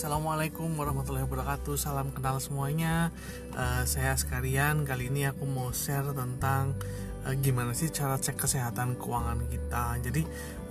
Assalamualaikum warahmatullahi wabarakatuh. Salam kenal semuanya. Uh, Saya sekalian kali ini aku mau share tentang uh, Gimana sih cara cek kesehatan keuangan kita. Jadi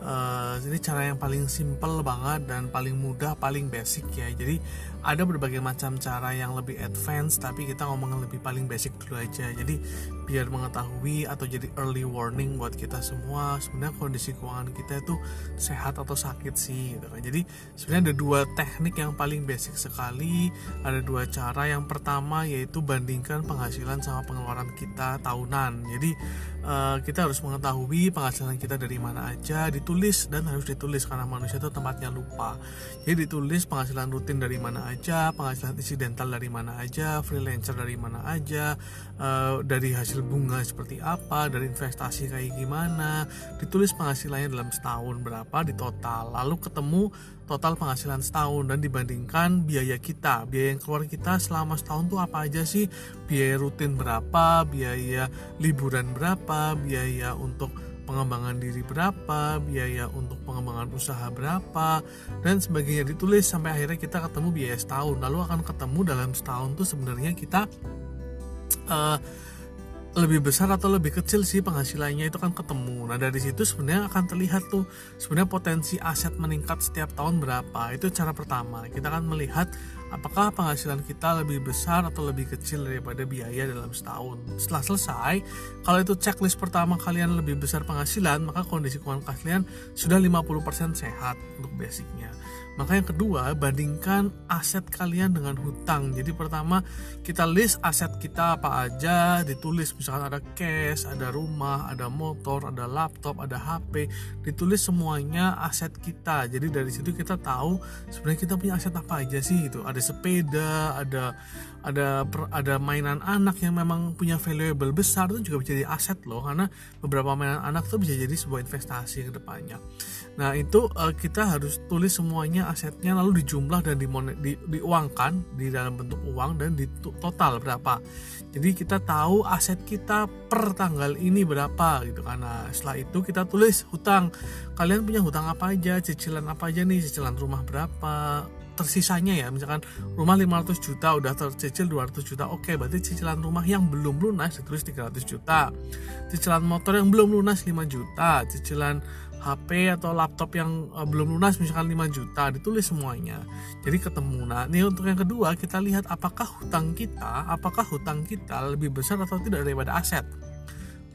uh, ini cara yang paling simple banget Dan paling mudah, paling basic ya. Jadi ada berbagai macam cara yang lebih advance tapi kita ngomongin lebih paling basic dulu aja. Jadi biar mengetahui atau jadi early warning buat kita semua sebenarnya kondisi keuangan kita itu sehat atau sakit sih gitu kan. Jadi sebenarnya ada dua teknik yang paling basic sekali. Ada dua cara. Yang pertama yaitu bandingkan penghasilan sama pengeluaran kita tahunan. Jadi uh, kita harus mengetahui penghasilan kita dari mana aja ditulis dan harus ditulis karena manusia itu tempatnya lupa. Jadi ditulis penghasilan rutin dari mana aja, penghasilan insidental dari mana aja, freelancer dari mana aja, uh, dari hasil bunga seperti apa, dari investasi kayak gimana, ditulis penghasilannya dalam setahun berapa di total, lalu ketemu total penghasilan setahun. Dan dibandingkan biaya kita, biaya yang keluar kita selama setahun tuh apa aja sih, biaya rutin berapa, biaya liburan berapa, biaya untuk pengembangan diri berapa, biaya untuk pengembangan usaha berapa, dan sebagainya. Ditulis sampai akhirnya kita ketemu biaya setahun. Lalu akan ketemu dalam setahun tuh sebenarnya kita uh, lebih besar atau lebih kecil sih penghasilannya itu kan ketemu. Nah dari situ sebenarnya akan terlihat tuh sebenarnya potensi aset meningkat setiap tahun berapa. Itu cara pertama. Kita akan melihat apakah penghasilan kita lebih besar atau lebih kecil daripada biaya dalam setahun. Setelah selesai, kalau itu checklist pertama kalian lebih besar penghasilan, maka kondisi keuangan kalian sudah 50% sehat untuk basicnya. Maka yang kedua, bandingkan aset kalian dengan hutang. Jadi pertama, kita list aset kita apa aja, ditulis misalkan ada cash, ada rumah, ada motor, ada laptop, ada HP, ditulis semuanya aset kita. Jadi dari situ kita tahu sebenarnya kita punya aset apa aja sih gitu. Ada sepeda, ada ada ada mainan anak yang memang punya valuable besar itu juga bisa jadi aset loh karena beberapa mainan anak tuh bisa jadi sebuah investasi ke depannya. Nah, itu uh, kita harus tulis semuanya asetnya lalu dijumlah dan dimone, di, diuangkan di dalam bentuk uang dan di total berapa. Jadi kita tahu aset kita per tanggal ini berapa gitu karena setelah itu kita tulis hutang. Kalian punya hutang apa aja, cicilan apa aja nih, cicilan rumah berapa, tersisanya ya. Misalkan rumah 500 juta udah tercicil 200 juta oke berarti cicilan rumah yang belum lunas ditulis 300 juta. Cicilan motor yang belum lunas 5 juta. Cicilan HP atau laptop yang uh, belum lunas misalkan 5 juta ditulis semuanya. Jadi ketemu. Nah ini untuk yang kedua kita lihat apakah hutang kita apakah hutang kita lebih besar atau tidak daripada aset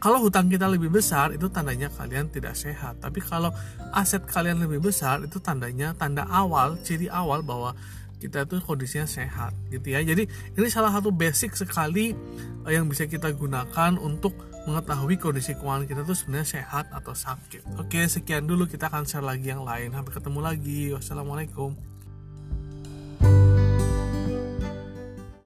kalau hutang kita lebih besar itu tandanya kalian tidak sehat. Tapi kalau aset kalian lebih besar itu tandanya tanda awal ciri awal bahwa kita itu kondisinya sehat gitu ya. Jadi ini salah satu basic sekali eh, yang bisa kita gunakan untuk mengetahui kondisi keuangan kita tuh sebenarnya sehat atau sakit. Oke sekian dulu. Kita akan share lagi yang lain. Sampai ketemu lagi. Wassalamualaikum